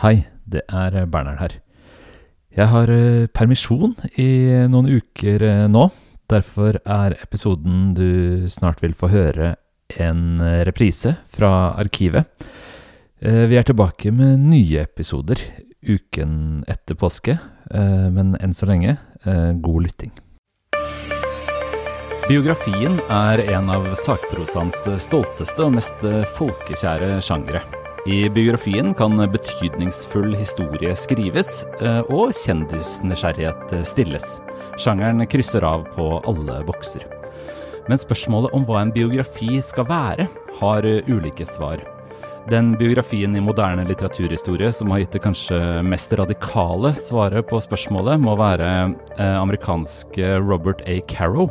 Hei, det er Bernhard her. Jeg har eh, permisjon i noen uker eh, nå. Derfor er episoden du snart vil få høre, en eh, reprise fra arkivet. Vi er tilbake med nye episoder uken etter påske, men enn så lenge, god lytting. Biografien er en av sakprosaens stolteste og mest folkekjære sjangere. I biografien kan betydningsfull historie skrives, eh, og kjendisnysgjerrighet stilles. Sjangeren krysser av på alle bokser. Men spørsmålet om hva en biografi skal være, har ulike svar. Den biografien i moderne litteraturhistorie som har gitt det kanskje mest radikale svaret på spørsmålet, må være eh, amerikanske Robert A. Carrow.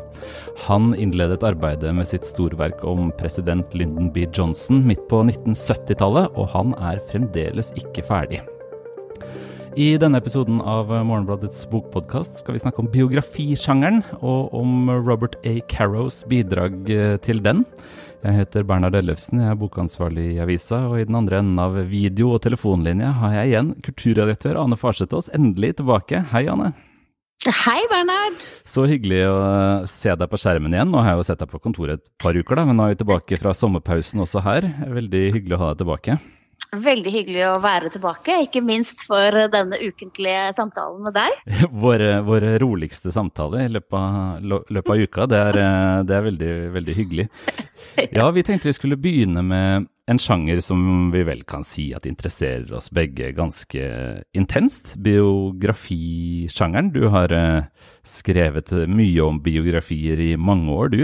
Han innledet arbeidet med sitt storverk om president Lyndon B. Johnson midt på 1970-tallet, og han er fremdeles ikke ferdig. I denne episoden av Morgenbladets bokpodkast skal vi snakke om biografisjangeren, og om Robert A. Carrows bidrag eh, til den. Jeg heter Bernhard Ellefsen, jeg er bokansvarlig i avisa, og i den andre enden av video- og telefonlinja har jeg igjen kulturredaktør Ane Farsetås endelig tilbake. Hei, Ane. Hei, Bernhard. Så hyggelig å se deg på skjermen igjen. Nå har jeg jo sett deg på kontoret et par uker, da, men nå er vi tilbake fra sommerpausen også her. Veldig hyggelig å ha deg tilbake. Veldig hyggelig å være tilbake, ikke minst for denne ukentlige samtalen med deg. Våre, våre roligste samtale i løpet av, løpet av uka. Det er, det er veldig, veldig hyggelig. Ja, vi tenkte vi skulle begynne med en sjanger som vi vel kan si at interesserer oss begge ganske intenst. Biografisjangeren. Du har eh, skrevet mye om biografier i mange år, du?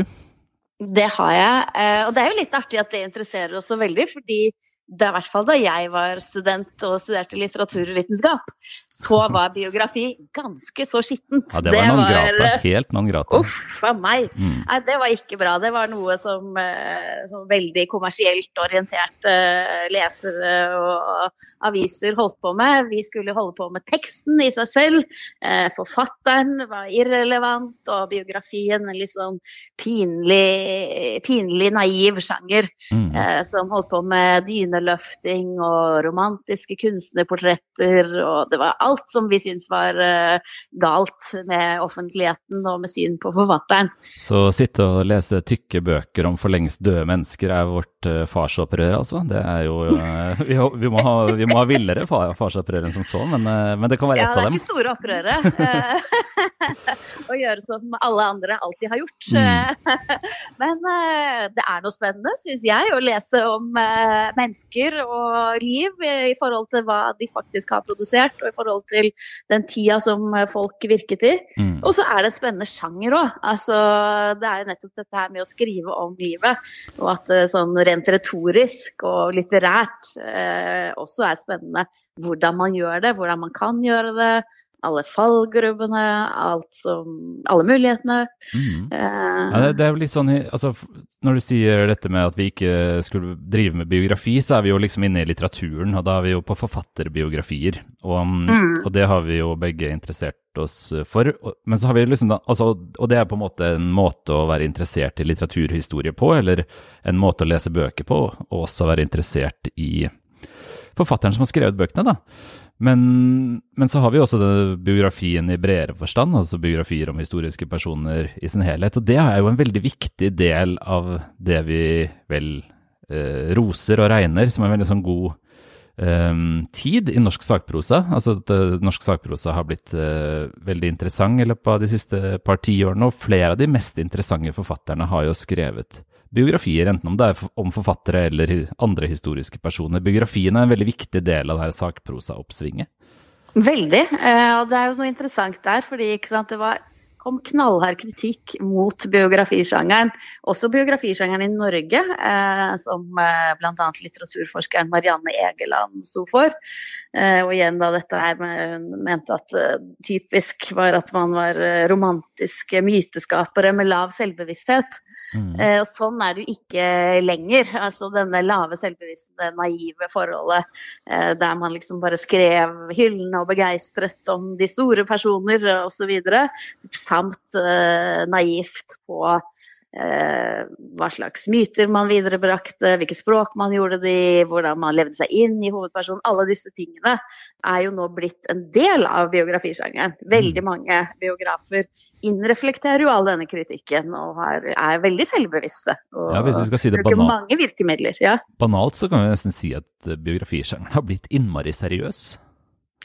Det har jeg, eh, og det er jo litt artig at det interesserer oss så veldig, fordi det er i hvert fall da jeg var student og studerte litteraturvitenskap, så var biografi ganske så skittent. Ja, det var non grata. Helt non grata. Uff a meg. Mm. Nei, det var ikke bra. Det var noe som, eh, som veldig kommersielt orienterte eh, lesere og aviser holdt på med. Vi skulle holde på med teksten i seg selv. Eh, forfatteren var irrelevant, og biografien en litt sånn pinlig, pinlig naiv sjanger mm. som holdt på med dyne kvinneløfting og romantiske kunstnerportretter, og det var alt som vi syntes var uh, galt med offentligheten og med syn på forfatteren. Så sitte og lese tykke bøker om for lengst døde mennesker er vårt uh, farsopprør, altså? Det er jo uh, vi, vi, må ha, vi, må ha, villere farsopprør enn som så, men, men, det kan være ett av dem. Ja, det er ikke store opprøret. å gjøre som alle andre alltid har gjort. Mm. men det er noe spennende, syns jeg, å lese om mennesker og liv i forhold til hva de faktisk har produsert, og i forhold til den tida som folk virket i. Mm. Og så er det en spennende sjanger òg. Altså, det er jo nettopp dette her med å skrive om livet, og at sånn rent retorisk og litterært eh, også er spennende. Hvordan man gjør det, hvordan man kan gjøre det, alle fallgrubbene, alt som Alle mulighetene. Mm. Uh, ja, det, det, er jo litt sånn altså, Når du sier dette med at vi ikke skulle drive med biografi, så er vi jo liksom inne i litteraturen, og da er vi jo på forfatterbiografier. Og, mm. og det har vi jo begge interessert oss for. Men så har vi liksom da, altså, Og det er på en måte en måte å være interessert i litteraturhistorie på, eller en måte å lese bøker på, og også være interessert i forfatteren som har skrevet bøkene, da. Men, men, så har vi også biografien i bredere forstand, altså biografier om historiske personer i sin helhet. Og det er jo en veldig viktig del av det vi vel eh, roser og regner som en veldig sånn god eh, tid i norsk sakprosa. Altså at uh, norsk sakprosa har blitt uh, veldig interessant i løpet av de siste par tiårene, og flere av de mest interessante forfatterne har jo skrevet biografier, enten om det er om forfattere eller andre historiske personer. Biografien er en veldig viktig del av det her sakprosaoppsvinget. Veldig. Eh, og det er jo noe interessant der, fordi sant, det var kom knallhard kritikk mot biografisjangeren. Også biografisjangeren i Norge, eh, som eh, bl.a. litteraturforskeren Marianne Egeland sto for. Eh, og igjen da dette her med, hun mente at eh, typisk var at man var uh, romantiske myteskapere med lav selvbevissthet. Mm. Eh, og sånn er det jo ikke lenger. Altså denne lave selvbevissthet, det naive forholdet eh, der man liksom bare skrev hyllende og begeistret om de store personer osv. Samt uh, naivt på eh, hva slags myter man viderebrakte, hvilke språk man gjorde det i, hvordan man levde seg inn i hovedpersonen. Alle disse tingene er jo nå blitt en del av biografisjangeren. Veldig Mm. mange biografer innreflekterer jo all denne kritikken og er veldig selvbevisste. Og Ja, hvis vi skal si det bruker banalt, mange virkemidler. Ja. banalt, så kan vi nesten si at eh, biografisjangeren har blitt innmari seriøs.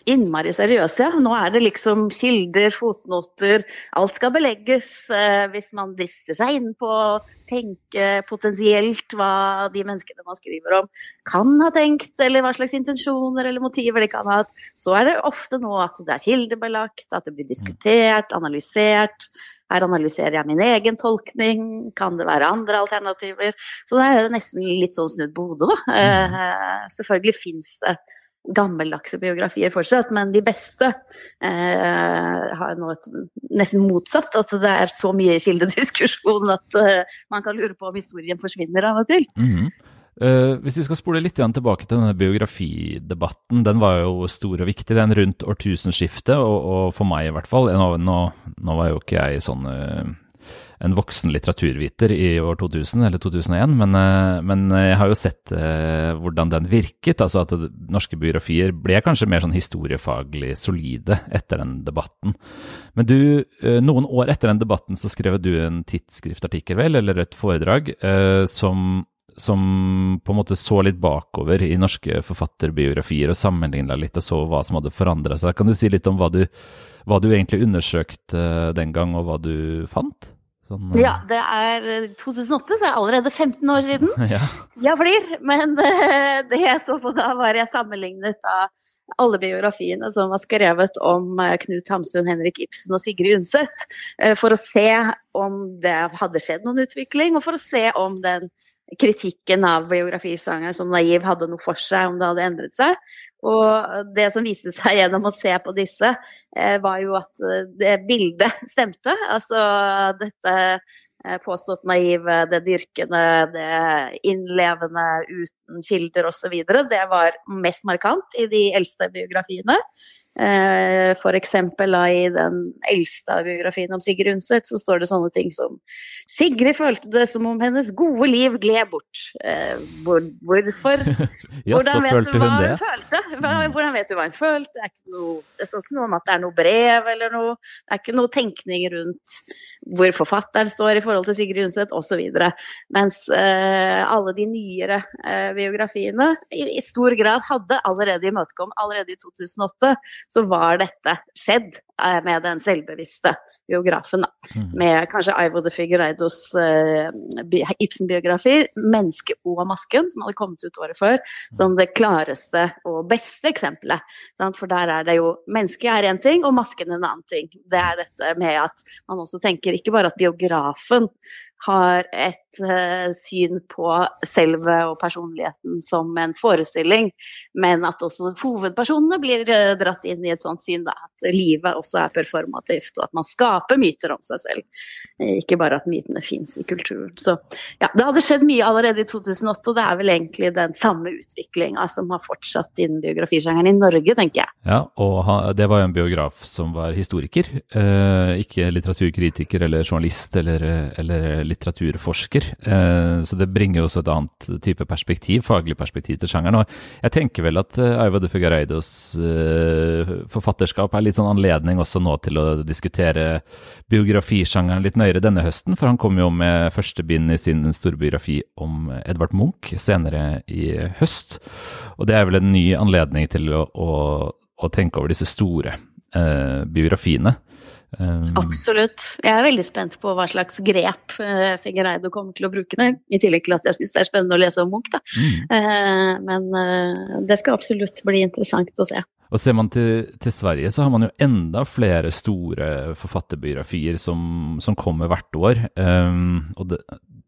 Innmari seriøse. ja. Nå er det liksom kilder, fotnoter, alt skal belegges. Eh, hvis man drister seg inn på å tenke potensielt hva de menneskene man skriver om kan ha tenkt, eller hva slags intensjoner eller motiver de kan ha hatt, så er det ofte nå at det er kildebelagt, at det blir diskutert, analysert. Her analyserer jeg min egen tolkning, kan det være andre alternativer? Så det er jo nesten litt sånn snudd på hodet, da. Eh, selvfølgelig fins det gammeldagse biografier fortsatt, men de beste eh, har nå et nesten motsatt. At det er så mye kildediskusjon at eh, man kan lure på om historien forsvinner av og til. Mhm. Eh, hvis vi skal spole litt tilbake til denne biografidebatten, den var jo stor og viktig, den rundt årtusenskiftet, og, og for meg i hvert fall. Nå, nå, nå var jo ikke jeg sånn eh, en voksen litteraturviter i år 2000 eller 2001, men, eh, men jeg har jo sett eh, hvordan den virket. Altså at norske biografier ble kanskje mer sånn historiefaglig solide etter den debatten. Men du, eh, noen år etter den debatten så skrev du en tidsskriftartikkel, vel, eller et foredrag, som som på en måte så litt bakover i norske forfatterbiografier og sammenligna litt og så hva som hadde forandra seg. Kan du si litt om hva du, hva du egentlig undersøkte den gang, og hva du fant? Sånn, eh, Ja, det er eh, 2008, så er det allerede 15 år siden. ja. Tida flyr. Men eh, det jeg så på da, var jeg sammenlignet av alle biografiene som var skrevet om eh, Knut Hamsun, Henrik Ibsen og Sigrid Undset, eh, for å se om det hadde skjedd noen utvikling, og for å se om den kritikken av biografisangeren som naiv hadde noe for seg, om det hadde endret seg. Og det som viste seg gjennom å se på disse, eh, var jo at det bildet stemte. Altså dette påstått naive, det dyrkende, det innlevende uten kilder osv. Det var mest markant i de eldste biografiene. F.eks. for eksempel i den eldste biografien om Sigrid Undset, så står det sånne ting som Sigrid følte det som om hennes gode liv gled bort. Eh, hvor, hvorfor? Hvordan vet du hva hun følte? Hvordan vet du hva hun følte? Det, noe, det står ikke noe om at det er noe brev eller noe Det er ikke noe tenkning rundt hvor forfatteren står i forhold til Sigrid Undset osv. Mens eh, alle de nyere eh, biografiene i, i stor grad hadde allerede imøtekommet. allerede i 2008, så var dette skjedd med den selvbevisste biografen. Da. Mm. Med kanskje Ivo de Figueiredos uh, Ibsen-biografi, 'Mennesket og masken', som hadde kommet ut året før, som det klareste og beste eksempelet. Sant? For der er det jo Mennesket er én ting, og masken en annen ting. Det er dette med at man også tenker ikke bare at biografen har et uh, syn på selve og personligheten som en forestilling, men at også hovedpersonene blir uh, dratt inn i et sånt syn. Da, at livet også er performativt, og at man skaper myter om seg selv. Eh, Ikke bare at mytene fins i kulturen. Så ja, det hadde skjedd mye allerede i 2008, og det er vel egentlig den samme utviklinga som har fortsatt innen biografisjangeren i Norge, tenker jeg. Ja, og det var jo en biograf som var historiker, eh, ikke litteraturkritiker eller journalist eller, eller litteraturforsker. Eh, så det bringer jo også et annet type perspektiv, faglig perspektiv til sjangeren. Og jeg tenker vel at Aiva de eh, forfatterskap er litt sånn anledning også nå til å diskutere biografisjangeren litt nøyere denne høsten, for han kom jo med første bind i sin store biografi om Edvard Munch senere i høst. Og det er vel en ny anledning til å, å, å tenke over disse store eh, biografiene. Um, Absolutt. Jeg er veldig spent på hva slags grep uh, Figueiredo kommer til å bruke det. I tillegg til at jeg syns det er spennende å lese om Munch, da. mm. Uh, men uh, det skal absolutt bli interessant å se. Og ser man til, til Sverige, så har man jo enda flere store forfatterbiografier som, som kommer hvert år. Um, og det,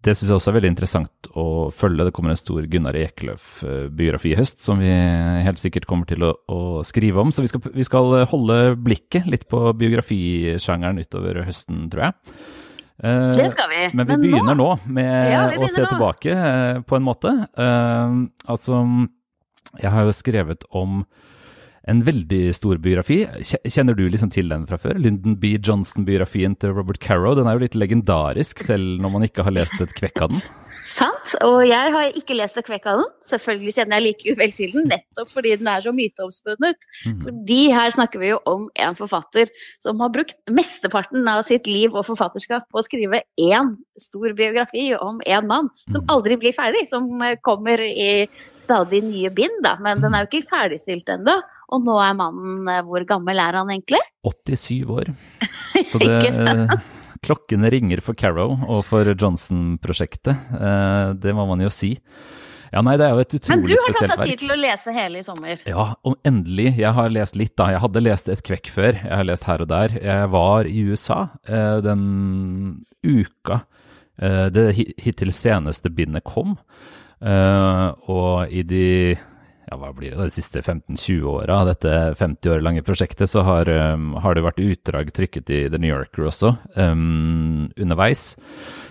det syns jeg også er veldig interessant å følge. Det kommer en stor Gunnar Ekeløf-biografi i høst som vi helt sikkert kommer til å, å skrive om. Så vi skal, vi skal holde blikket litt på biografisjangeren utover høsten, tror jeg. Eh, Det skal vi. Men vi begynner nå med Ja, begynner å se nå. tilbake, eh, på en måte. Uh, altså, jeg har jo skrevet om en veldig stor biografi. Kjenner du liksom til den fra før? Lyndon B. Johnson-biografien til Robert Carrow. Den er jo litt legendarisk, selv når man ikke har lest et kvekk av den. Sant. Og jeg har ikke lest et kvekk av den. Selvfølgelig kjenner jeg likevel til den, nettopp fordi den er så myteomspunnet. Mm. Fordi her snakker vi jo om en forfatter som har brukt mesteparten av sitt liv og forfatterskap på å skrive én stor biografi om én mann, som mm. aldri blir ferdig. Som kommer i stadig nye bind, da. Men den er jo ikke ferdigstilt ennå. Og nå er mannen eh, Hvor gammel er han egentlig? 87 år. Så det Klokkene ringer for Carrow og for Johnson-prosjektet. Eh, det må man jo si. Ja, nei, det er jo et utrolig spesielt verk. Men du har tatt deg tid til å lese hele i sommer? Ja, og endelig. Jeg har lest litt, da. Jeg hadde lest et kvekk før. Jeg har lest her og der. Jeg var i USA eh, den uka det hittil seneste bindet kom. Og i de ja, hva blir det, de siste 15-20 åra av dette 50 år lange prosjektet, så har, um, har, det vært utdrag trykket i The New Yorker også um, underveis.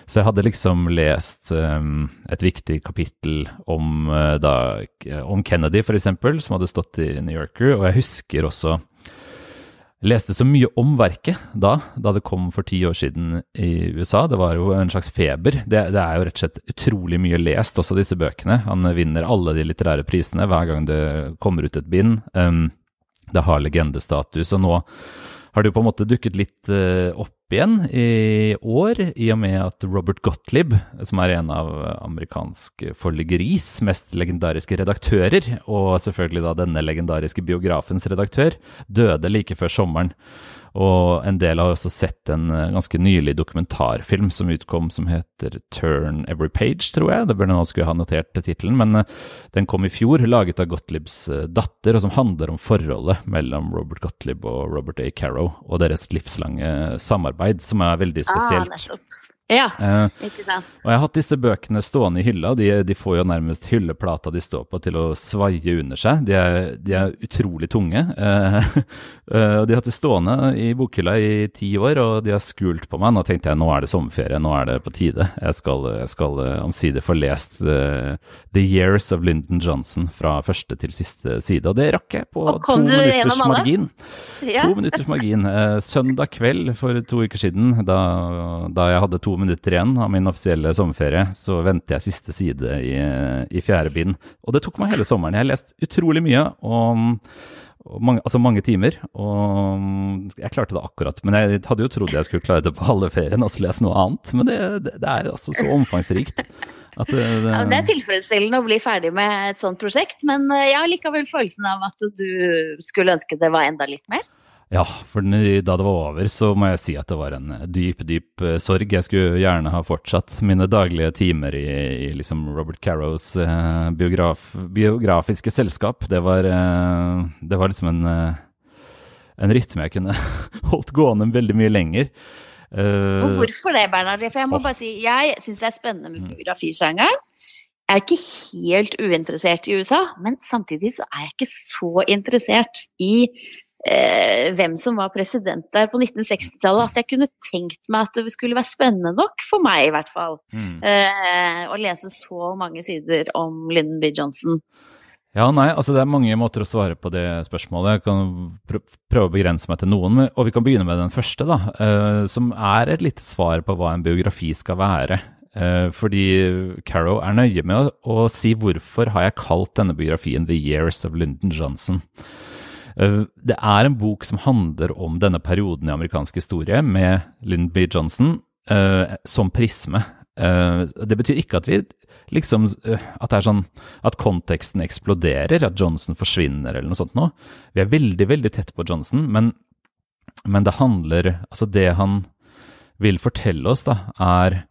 Så jeg hadde liksom lest um, et viktig kapittel om, uh, da, om Kennedy, f.eks., som hadde stått i New Yorker, og jeg husker også leste så mye om verket da, da det kom for ti år siden i USA. Det var jo en slags feber. Det, det, er jo rett og slett utrolig mye lest, også disse bøkene. Han vinner alle de litterære prisene hver gang det kommer ut et bind. Um, det har legendestatus, og nå har det jo på en måte dukket litt uh, opp igjen i år, i og med at Robert Gottlieb, som er en av amerikansk forleggeris mest legendariske redaktører, og selvfølgelig da denne legendariske biografens redaktør, døde like før sommeren. Og en del har også sett en eh, ganske nylig dokumentarfilm som utkom som heter Turn Every Page, tror jeg. Det burde nå skulle ha notert tittelen, men eh, den kom i fjor, laget av Gottliebs eh, datter, og som handler om forholdet mellom Robert Gottlieb og Robert A. Carrow og deres livslange samarbeid, som er veldig ah, spesielt. Ah, ja, uh, ikke sant. Og jeg har hatt disse bøkene stående i hylla. De, de får jo nærmest hylleplata de står på til å svaie under seg. De er, de er utrolig tunge. Uh, uh, de har hatt det stående i bokhylla i ti år, og de har skult på meg. Nå tenkte jeg nå er det sommerferie, nå er det på tide. Jeg skal, jeg skal omsider få lest The Years of Lyndon Johnson fra første til siste side. Og det rakk jeg på to minutters margin. Ja. To minutters margin. søndag kveld for to uker siden, da, da jeg hadde to minutter igjen av min offisielle sommerferie, så venter jeg siste side i, i fjerde bind. Og det tok meg hele sommeren. Jeg har lest utrolig mye, og, og mange, altså mange timer. Og jeg klarte det akkurat. Men jeg hadde jo trodd jeg skulle klare det på halve ferien, og så lese noe annet. Men det, det, det er altså så omfangsrikt. Det, det, ja, det, er tilfredsstillende å bli ferdig med et sånt prosjekt, men eh, jeg har likevel følelsen av at du skulle ønske det var enda litt mer. Ja, for da det var over, så må jeg si at det var en dyp, dyp eh, sorg. Jeg skulle gjerne ha fortsatt mine daglige timer i, i liksom Robert Carrows eh, biograf, biografiske selskap. Det var, eh, det var liksom en, eh, en, rytme jeg kunne holdt gående veldig mye lenger. Uh, og hvorfor det, Bernhard? For jeg må oh. bare si, jeg syns det er spennende med mm. biografisjangeren. Jeg er ikke helt uinteressert i USA, men samtidig så er jeg ikke så interessert i eh, hvem som var president der på 1960-tallet, at jeg kunne tenkt meg at det skulle være spennende nok, for meg i hvert fall, mm. eh, å lese så mange sider om Lyndon B. Johnson. Ja, nei, altså det er mange måter å svare på det spørsmålet. Jeg kan prøve å begrense meg til noen, og vi kan begynne med den første, da, eh, som er et lite svar på hva en biografi skal være. Eh, fordi Carrow er nøye med å, å si hvorfor har jeg kalt denne biografien The Years of Lyndon Johnson. Eh, det er en bok som handler om denne perioden i amerikansk historie med Lyndon B. Johnson uh, som prisme. Uh, det betyr ikke at vi liksom At det er sånn at konteksten eksploderer, at Johnson forsvinner eller noe sånt noe. Vi er veldig, veldig tett på Johnson, men, men det handler Altså, det han vil fortelle oss, da, er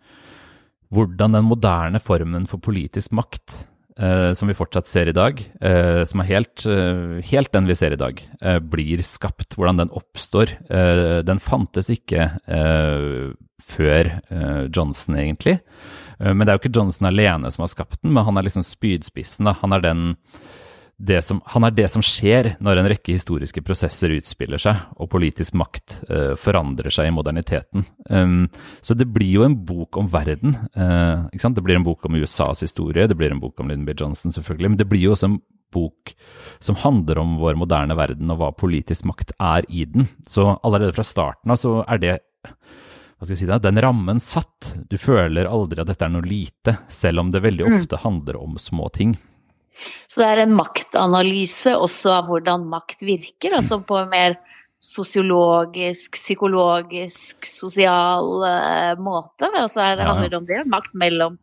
hvordan den moderne formen for politisk makt Uh, som vi fortsatt ser i dag, eh, som er helt, uh, helt, den vi ser i dag, blir skapt. Hvordan den oppstår. den fantes ikke før Johnson, egentlig. men det er jo ikke Johnson alene som har skapt den, men han er liksom spydspissen. Da. Han er den som, han er det som skjer når en rekke historiske prosesser utspiller seg, og politisk makt uh, forandrer seg i moderniteten. Um, så det blir jo en bok om verden. Uh, det blir en bok om USAs historie, det blir en bok om Lyndon B. Johnson, selvfølgelig, men det blir jo også en bok som handler om vår moderne verden og hva politisk makt er i den. Så allerede fra starten av så er det hva skal jeg si det, den rammen satt. Du føler aldri at dette er noe lite, selv om det veldig Mm. ofte handler om små ting. Så det er en maktanalyse også av hvordan makt virker, altså på en mer sosiologisk, psykologisk, sosial uh, måte. Altså er det, Ja. handler det om det, makt mellom,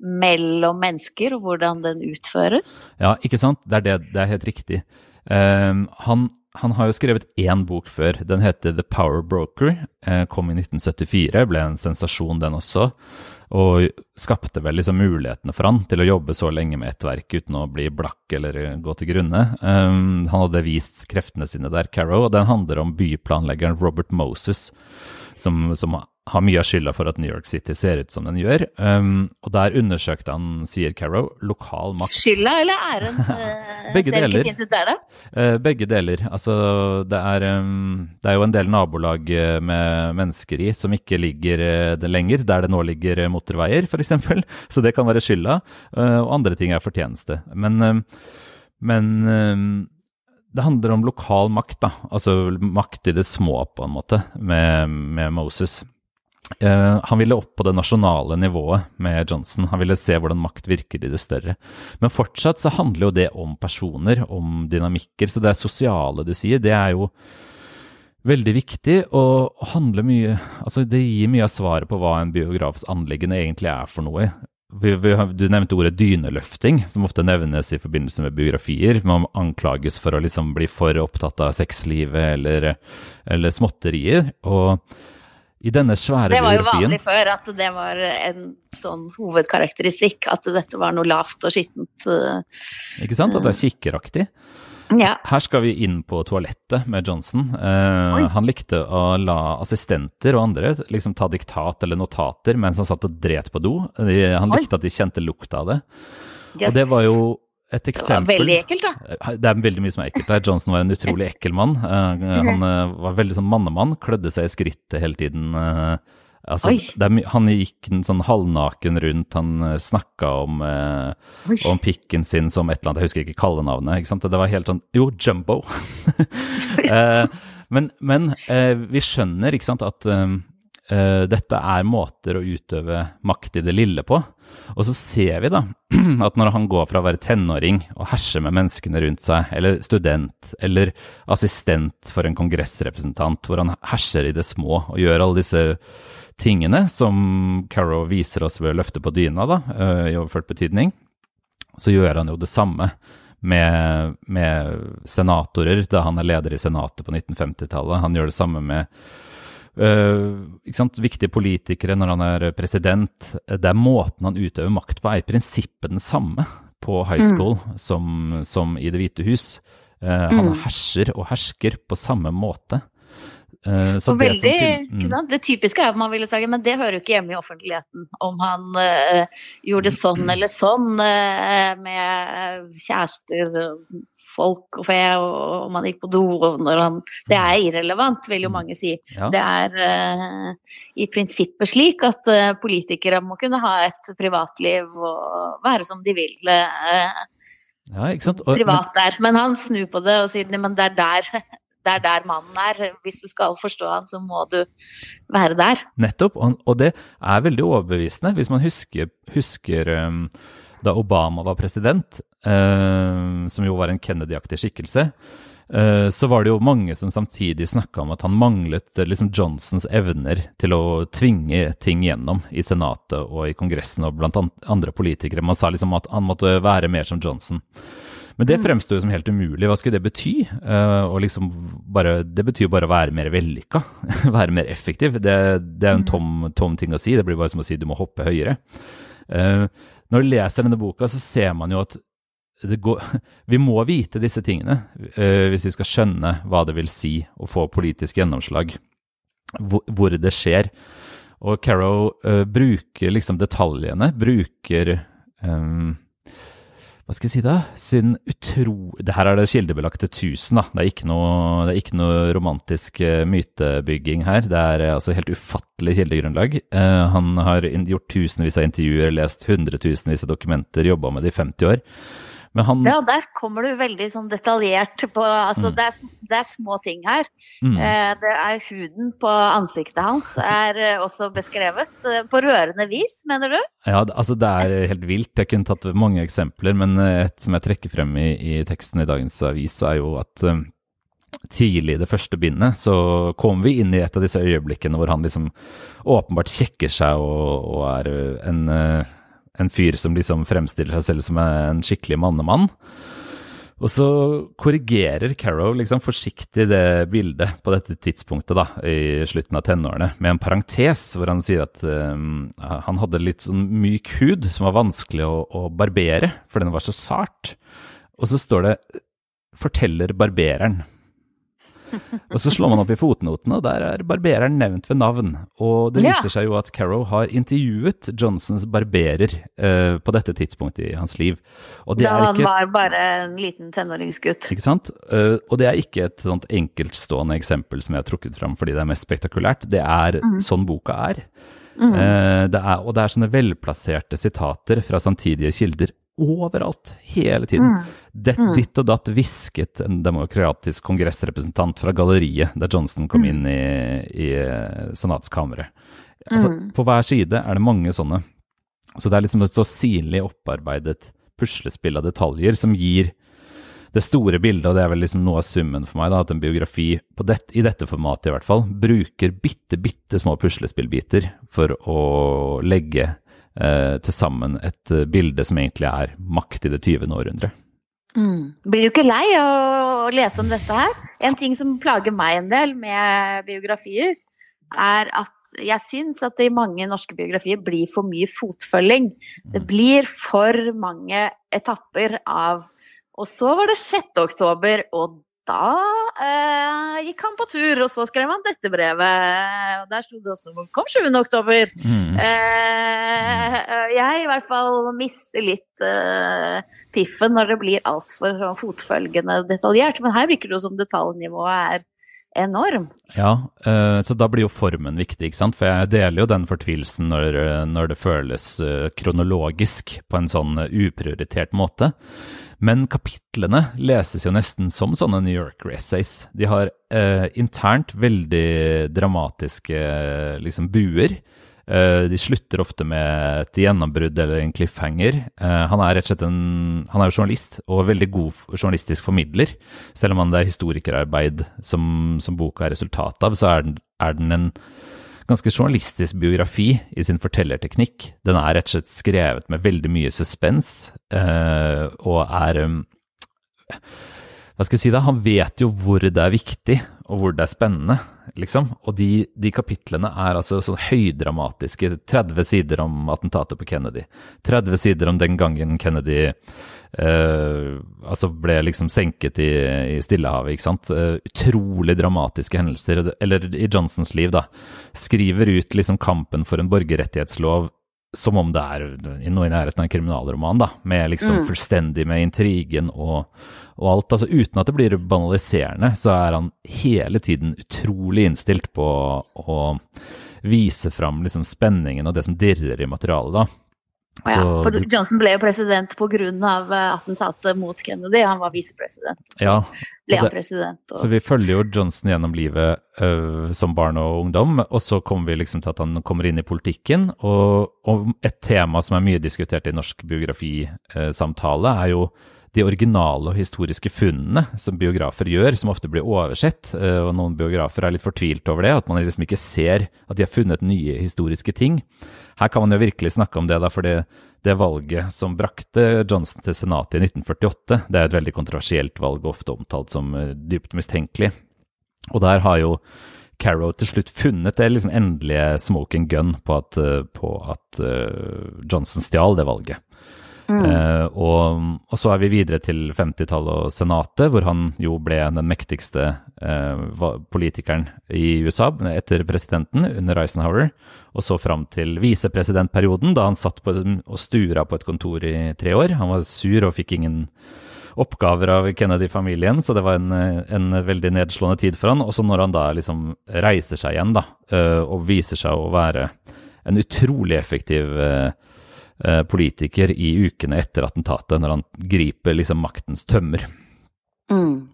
mellom mennesker og hvordan den utføres. Ja, ikke sant? Det er, det, det er helt riktig. Um, han, han har jo skrevet én bok før. Den heter The Power Broker. Uh, kom i 1974, ble en sensasjon den også. Og skapte vel liksom mulighetene for han til å jobbe så lenge med ett verk uten å bli blakk eller gå til grunne. Um, han hadde vist kreftene sine der, Carrow, og den handler om byplanleggeren Robert Moses, som, som har mye av skylda for at New York City ser ut som den gjør. Um, og der undersøkte han, sier Carrow, lokal makt. Skylda eller æren? eh, Begge ser deler. ikke fint ut, der, da? Uh, begge deler. Altså, det er, um, det er jo en del nabolag eh, med mennesker i som ikke ligger det lenger, der det nå ligger motorveier, f.eks. Så det kan være skylda. Uh, og andre ting er fortjeneste. Men, um, men um, det handler om lokal makt, da. Altså makt i det små, på en måte, med, med Moses. Eh, han ville opp på det nasjonale nivået med Johnson. Han ville se hvordan makt virker i det større. Men fortsatt så handler jo det om personer, om dynamikker. Så det er sosiale du sier, det er jo veldig viktig og handler mye Altså det gir mye av svaret på hva en biografs anliggende egentlig er for noe. Du nevnte ordet dyneløfting, som ofte nevnes i forbindelse med biografier. Man anklages for å liksom bli for opptatt av sexlivet eller, eller småtterier. Og i denne svære Det var jo vanlig før at det var en sånn hovedkarakteristikk, at dette var noe lavt og skittent. eh. Ikke sant? At det er kikkeraktig. Ja. Her skal vi inn på toalettet med Johnson. Eh, han likte å la assistenter og andre liksom ta diktat eller notater mens han satt og dret på do. Han Oi. likte at de kjente lukta av det. Yes. Og det var jo et eksempel veldig ekkelt, da. Det er veldig mye som er ekkelt der. Johnson var en utrolig ekkel mann. Eh, han eh, var veldig sånn mannemann, klødde seg i skrittet hele tiden. eh, altså, my- han gikk en sånn halvnaken rundt, han snakka om, eh, om pikken sin som et eller annet, jeg husker ikke kallenavnet. ikke sant? Det var helt sånn Jo, Jumbo. Eh, men men eh, vi skjønner, ikke sant, at dette er måter å utøve makt i det lille på. Og så ser vi da at når han går fra å være tenåring og herse med menneskene rundt seg, eller student, eller assistent for en kongressrepresentant, hvor han herser i det små og gjør alle disse tingene som Carrow viser oss ved å løfte på dyna, da, eh, i overført betydning, så gjør han jo det samme med, med senatorer da han er leder i Senatet på 1950-tallet. Han gjør det samme med sant? viktige politikere når han er president. Det er måten han utøver makt på, er i prinsippet den samme på high school som, som i Det hvite hus. Eh, han herser og hersker på samme måte. Eh, så Og det veldig, som mm. Det typiske er at man ville sagt men det hører jo ikke hjemme i offentligheten. Om han uh, gjorde sånn eller sånn uh, med kjærester, folk og fe, og om han gikk på do og når han Det er irrelevant, vil jo mange si. Ja. Det er uh, i prinsippet slik at politikere må kunne ha et privatliv og være som de vil. Ja, ikke sant? Og- privat der. Men han snur på det og sier "Nei, men det er der, det er der mannen er. Hvis du skal forstå han, så må du være der. Nettopp, og, det er veldig overbevisende. Hvis man husker, husker um, da Obama var president, um, som jo var en Kennedy-aktig skikkelse, uh, så var det jo mange som samtidig snakka om at han manglet uh, liksom Johnsons evner til å tvinge ting gjennom i Senatet og i Kongressen og blant andre politikere. Man sa liksom at han måtte være mer som Johnson. Men det fremsto jo som helt umulig. Hva skulle det bety? Eh, og liksom bare, det betyr jo bare å være mer vellykka. være mer effektiv. Det, det er jo en tom, tom ting å si. Det blir bare som å si du må hoppe høyere. Eh, når du leser denne boka, så ser man jo at det går, vi må vite disse tingene uh, hvis vi skal skjønne hva det vil si å få politisk gjennomslag. Hvor, hvor det skjer. Og Carrow uh, bruker liksom detaljene, bruker eh, hva skal jeg si da, sin utro... Det her er det kildebelagte 1000, da. Det er noe, det er ikke noe romantisk eh, mytebygging her. Det er eh, altså helt ufattelig kildegrunnlag. Eh, han har gjort tusenvis av intervjuer, lest hundretusenvis av dokumenter, jobba med det i 50 år. Han, ja, der kommer du veldig sånn detaljert på Altså, mm. det, er, det, er, små ting her. Mm. Eh, det er huden på ansiktet hans er eh, også beskrevet. Eh, på rørende vis, mener du? Ja, altså det er helt vilt. Jeg kunne tatt mange eksempler, men et som jeg trekker frem i, i teksten i dagens avis, er jo at um, tidlig i det første bindet så kommer vi inn i et av disse øyeblikkene hvor han liksom åpenbart kjekker seg og, og er en, en, fyr som liksom fremstiller seg selv som en skikkelig mannemann. Og så korrigerer Carrow liksom forsiktig det bildet på dette tidspunktet da, i slutten av tenårene, med en parentes hvor han sier at um, han hadde litt sånn myk hud som var vanskelig å, å barbere, for den var så sart. Og så står det 'forteller barbereren'. Og så slår man opp i fotnotene, og der er barbereren nevnt ved navn. Og det viser seg jo at Carrow har intervjuet Johnsons barberer uh, på dette tidspunktet i hans liv. da han var bare en liten tenåringsgutt. Ikke sant. Uh, og det er ikke et sånt enkeltstående eksempel som jeg har trukket fram fordi det er mest spektakulært. Det er mm. sånn boka er. Mm. Det er. Og det er sånne velplasserte sitater fra samtidige kilder overalt, hele tiden. Mm. Det, mm. Ditt og datt hvisket en demokratisk kongressrepresentant fra galleriet da Johnson kom mm. inn i, i eh, senatskammeret. Altså. På hver side er det mange sånne. Så det er liksom et så sirlig opparbeidet puslespill av detaljer som gir det store bildet, og det er vel liksom noe av summen for meg, da, at en biografi det, i dette formatet i hvert fall, bruker bitte, bitte små puslespillbiter for å legge eh, til sammen et eh, bilde som egentlig er makt i det 20. århundret. Mm. Blir du ikke lei av å lese om dette her? En ting som plager meg en del med biografier, er at jeg syns at det i mange norske biografier blir for mye fotfølging. Det mm. blir for mange etapper av Og så var det 6. oktober, og da eh, gikk han på tur, og så skrev han dette brevet. Og der sto det også 'Kom 7. oktober'. Mm. Eh, jeg i hvert fall mister litt eh, piffen når det blir altfor sånn fotfølgende detaljert. Men her virker det jo som detaljnivået er enormt. Ja, uh, så da blir jo formen viktig, ikke sant. For jeg deler jo den fortvilelsen når, når det føles uh, kronologisk på en sånn uprioritert måte. Men kapitlene leses jo nesten som sånne New Yorker-essays. De har eh, internt veldig dramatiske liksom, buer. Eh, de slutter ofte med et gjennombrudd eller en cliffhanger. Uh, han er rett og slett en, han er jo journalist, og veldig god journalistisk formidler. Selv om det er historikerarbeid som, som boka er resultat av, så er den, er den en ganske journalistisk biografi i sin fortellerteknikk. Den er rett og slett skrevet med veldig mye suspens, uh, og er um, Hva skal jeg si da? Han vet jo hvor det er viktig, og hvor det er spennende, liksom. Og de, de kapitlene er altså sånn høydramatiske. 30 sider om attentatet på Kennedy. 30 sider om den gangen Kennedy Uh, altså ble liksom senket i, i Stillehavet, ikke sant. Uh, utrolig dramatiske hendelser. Eller i Johnsons liv, da. Skriver ut liksom kampen for en borgerrettighetslov som om det er noe i nærheten av en kriminalroman, da. Med liksom mm. fullstendig med intrigen og, og, alt. Altså uten at det blir banaliserende, så er han hele tiden utrolig innstilt på å vise fram liksom spenningen og det som dirrer i materialet, da. Oh ja, for Johnson ble jo president pga. Eh, attentatet mot Kennedy. Han var visepresident. Så ja, ble han president. Og... Så vi følger jo Johnson gjennom livet uh, som barn og ungdom, og så kommer vi liksom til at han kommer inn i politikken. Og, og et tema som er mye diskutert i norsk biografisamtale, uh, er jo de originale og historiske funnene som biografer gjør, som ofte blir oversett. Uh, og noen biografer er litt fortvilt over det, at man liksom ikke ser at de har funnet nye historiske ting. Her kan man jo virkelig snakke om det, da, for det valget som brakte Johnson til Senatet i 1948, det er et veldig kontroversielt valg, ofte omtalt som uh, dypt mistenkelig. Og der har jo Carrow til slutt funnet det liksom endelige smoking gun på at, uh, på at Johnson stjal det valget. Mm. Uh, og, og, så er vi videre til 50-tallet og Senatet, hvor han jo ble den mektigste eh, politikeren i USA etter presidenten under Eisenhower. Og så fram til visepresidentperioden, da han satt på, og stura på et kontor i tre år. Han var sur og fikk ingen oppgaver av Kennedy-familien, så det var en, en, veldig nedslående tid for han. Og så når han da liksom reiser seg igjen, da, uh, og viser seg å være en utrolig effektiv eh, politiker i ukene etter attentatet, når han griper liksom maktens tømmer. Mm.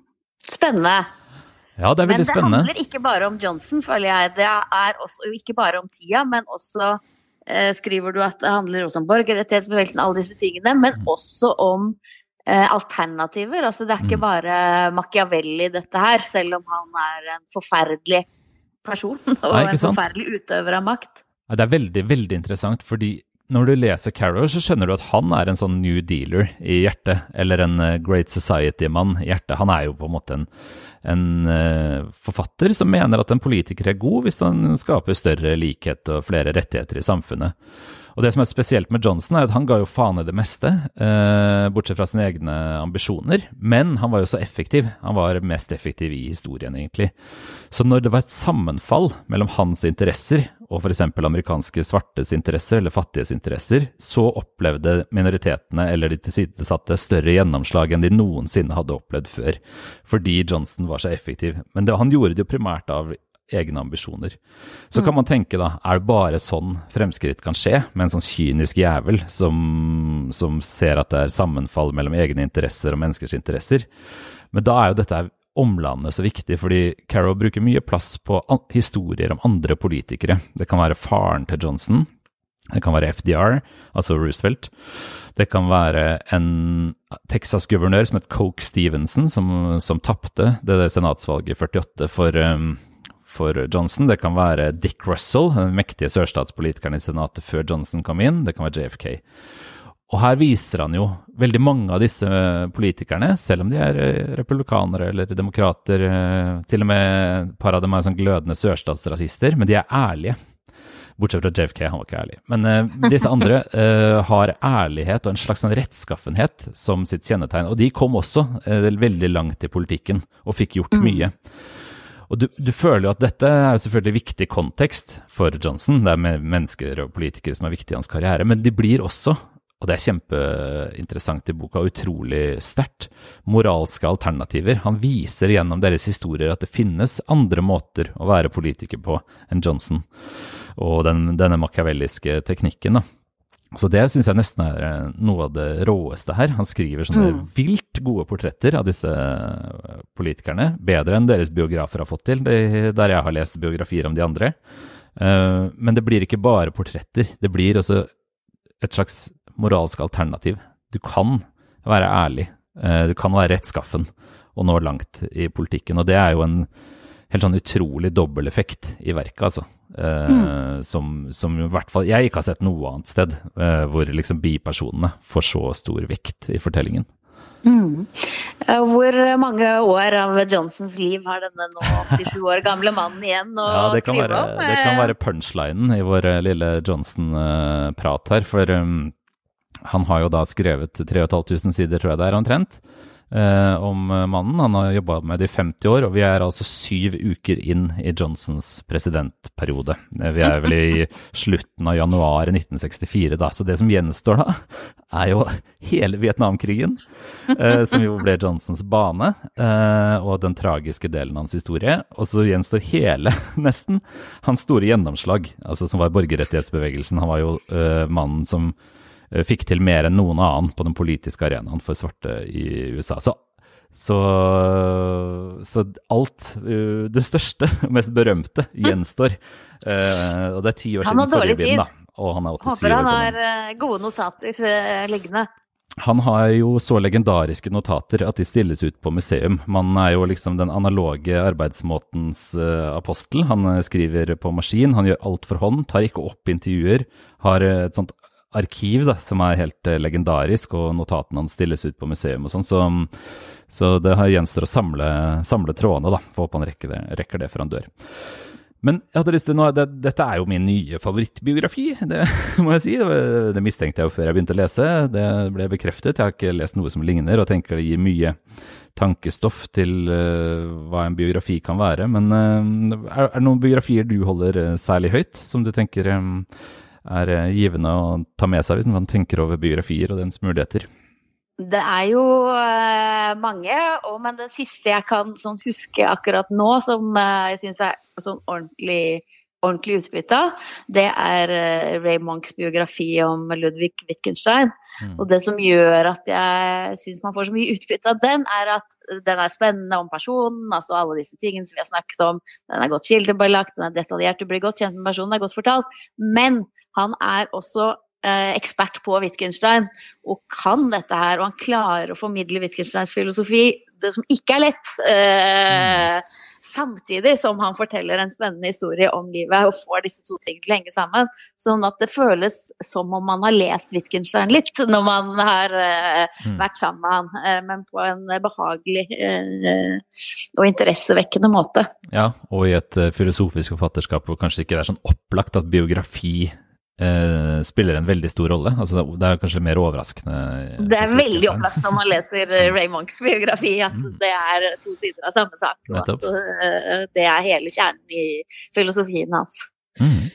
Spennende. Ja, det er veldig spennende. Men det handler ikke bare om Johnson, føler jeg. Det er også, ikke bare om tida, men også eh, skriver du at det handler også om borgerrettighetsbevegelsen, alle disse tingene. Men mm. også om eh, alternativer. Altså det er ikke mm. bare Machiavelli dette her, selv om han er en forferdelig person og Nei, en forferdelig utøver av makt. Det er veldig, veldig interessant, fordi når du leser Carrow, så skjønner du at han er en sånn new dealer i hjertet, eller en uh, Great Society-mann i hjertet. Han er jo på en måte en, en uh, forfatter som mener at en politiker er god hvis han skaper større likhet og flere rettigheter i samfunnet. Og det som er spesielt med Johnson, er at han ga jo faen i det meste, eh, bortsett fra sine egne ambisjoner. Men han var jo så effektiv. Han var mest effektiv i historien, egentlig. Så når det var et sammenfall mellom hans interesser og f.eks. amerikanske svartes interesser eller fattiges interesser, så opplevde minoritetene eller de tilsidesatte større gjennomslag enn de noensinne hadde opplevd før, fordi Johnson var så effektiv. Men det, han gjorde det jo primært av egne ambisjoner. Så kan man tenke, da, er det bare sånn fremskritt kan skje, med en sånn kynisk jævel som, som ser at det er sammenfall mellom egne interesser og menneskers interesser? Men da er jo dette omlandet så viktig, fordi Carroll bruker mye plass på historier om andre politikere. Det kan være faren til Johnson, det kan være FDR, altså Roosevelt. Det kan være en Texas-guvernør som het Coke Stevenson, som, som tapte det senatsvalget i 48 for um, for Johnson. Det kan være Dick Russell, den mektige sørstatspolitikeren i Senatet før Johnson kom inn. Det kan være JFK. Og her viser han jo veldig mange av disse politikerne, selv om de er eh, republikanere eller demokrater, eh, til og med et par av dem er sånn glødende sørstatsrasister, men de er ærlige. Bortsett fra JFK, han var ikke ærlig. Men uh, disse andre uh, har ærlighet og en slags sånn rettskaffenhet som sitt kjennetegn. Og de kom også uh, veldig langt i politikken og fikk gjort mm. Og du, du, føler jo at dette er selvfølgelig viktig kontekst for Johnson. Det er mennesker og politikere som er viktige i hans karriere. Men de blir også, og det er kjempeinteressant i boka, utrolig sterkt, moralske alternativer. Han viser gjennom deres historier at det finnes andre måter å være politiker på enn Johnson. Og den, denne machiavelliske teknikken. da. Så det syns jeg nesten er eh, noe av det råeste her. Han skriver sånne mm. vilt gode portretter av disse eh, politikerne. Bedre enn deres biografer har fått til, der jeg har lest biografier om de andre. Eh, men det blir ikke bare portretter. Det blir også et slags moralsk alternativ. Du kan være ærlig. Du kan være rettskaffen og nå langt i politikken. Og det er jo en helt sånn utrolig dobbeleffekt i verket, altså. Uh, mm. som, som, i hvert fall jeg ikke har sett noe annet sted uh, hvor liksom bipersonene får så stor vekt i fortellingen. Mm. Uh, hvor mange år av Johnsons liv har denne nå 87 år gamle mannen igjen å ja, skrive være, om? Det kan være punchlinen i vår lille Johnson-prat her. For um, han har jo da skrevet 3500 sider, tror jeg det er omtrent eh, om mannen. Han har jobba med det i 50 år, og vi er altså syv uker inn i Johnsons presidentperiode. Eh, vi er vel i slutten av januar 1964, da. Så det som gjenstår da, er jo hele Vietnamkrigen, eh, som jo ble Johnsons bane, eh, og den tragiske delen av hans historie. Og så gjenstår hele, nesten, hans store gjennomslag, altså som var borgerrettighetsbevegelsen. Han var jo eh, mannen som Eh, fikk til mer enn noen annen på den politiske arenaen for svarte i USA. Så, så, så alt, eh, det største og mest berømte, gjenstår. Uh, og det er ti år siden forrige bind, da. Og han er 87 Håper han har gode notater liggende. Han har jo så legendariske notater at de stilles ut på museum. Man er jo liksom den analoge arbeidsmåtens apostel. Han skriver på maskin, han gjør alt for hånd, tar ikke opp intervjuer. Har et sånt arkiv da, som er helt uh, legendarisk, og notatene hans stilles ut på museum og sånn. Så, så, det gjenstår å samle, samle trådene, da. Får håpe han rekker det, rekker det før han dør. Men jeg hadde lyst til noe, det, dette er jo min nye favorittbiografi, det må jeg si. Det, mistenkte jeg jo før jeg begynte å lese. Det ble bekreftet. Jeg har ikke lest noe som ligner, og tenker det gir mye tankestoff til uh, hva en biografi kan være. Men uh, er, det noen biografier du holder særlig høyt, som du tenker um, er eh, givende å ta med seg hvis man tenker over biografier og dens muligheter? Det er jo uh, mange, men det siste jeg kan sånn, huske akkurat nå, som uh, jeg syns er sånn ordentlig ordentlig utbytte av, det er eh, Ray Monks biografi om Ludvig Wittgenstein. Mm. Og det som gjør at jeg syns man får så mye utbytte av den, er at den er spennende om personen, altså alle disse tingene som vi har snakket om. Den er godt kildebelagt, den er detaljert, du blir godt kjent med personen, den er godt fortalt. Men han er også eh, ekspert på Wittgenstein og kan dette her, og han klarer å formidle Wittgensteins filosofi, som ikke er lett. Eh, mm samtidig som han forteller en spennende historie om livet og får disse to tingene til å henge sammen. Sånn at det føles som om man har lest Wittgenstein litt når man har uh, vært sammen med han, uh, men på en behagelig uh, og interessevekkende måte. Ja, og i et filosofisk forfatterskap hvor kanskje ikke det er sånn opplagt at biografi Uh, spiller en veldig stor rolle. Altså, det er kanskje mer overraskende. Det er veldig overraskende når man leser uh, Ray Monks biografi, at mm. det er to sider av samme sak. Og at uh, det er hele kjernen i filosofien hans. Mm.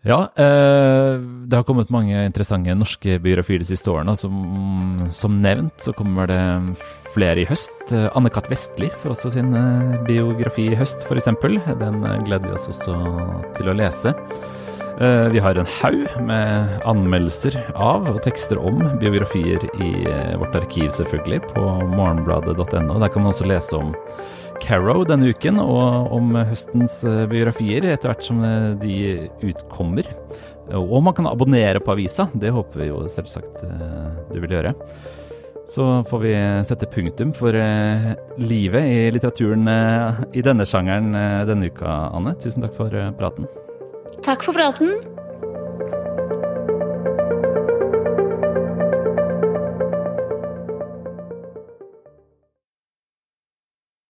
Ja, det har kommet mange interessante norske biografier de siste årene. Som, som nevnt så kommer det flere i høst. Anne-Kat. Vestli får også sin biografi i høst, f.eks. Den gleder vi oss også til å lese. Eh, vi har en haug med anmeldelser av og tekster om biografier i eh, vårt arkiv, selvfølgelig, på morgenbladet.no. Der kan man også lese om Carrow denne uken, og om høstens eh, biografier etter hvert som de utkommer. Og man kan abonnere på avisa, det håper vi jo selvsagt du vil gjøre. Så får vi sette punktum for livet i litteraturen i denne sjangeren denne uka, Anne. Tusen takk for praten. Takk for praten.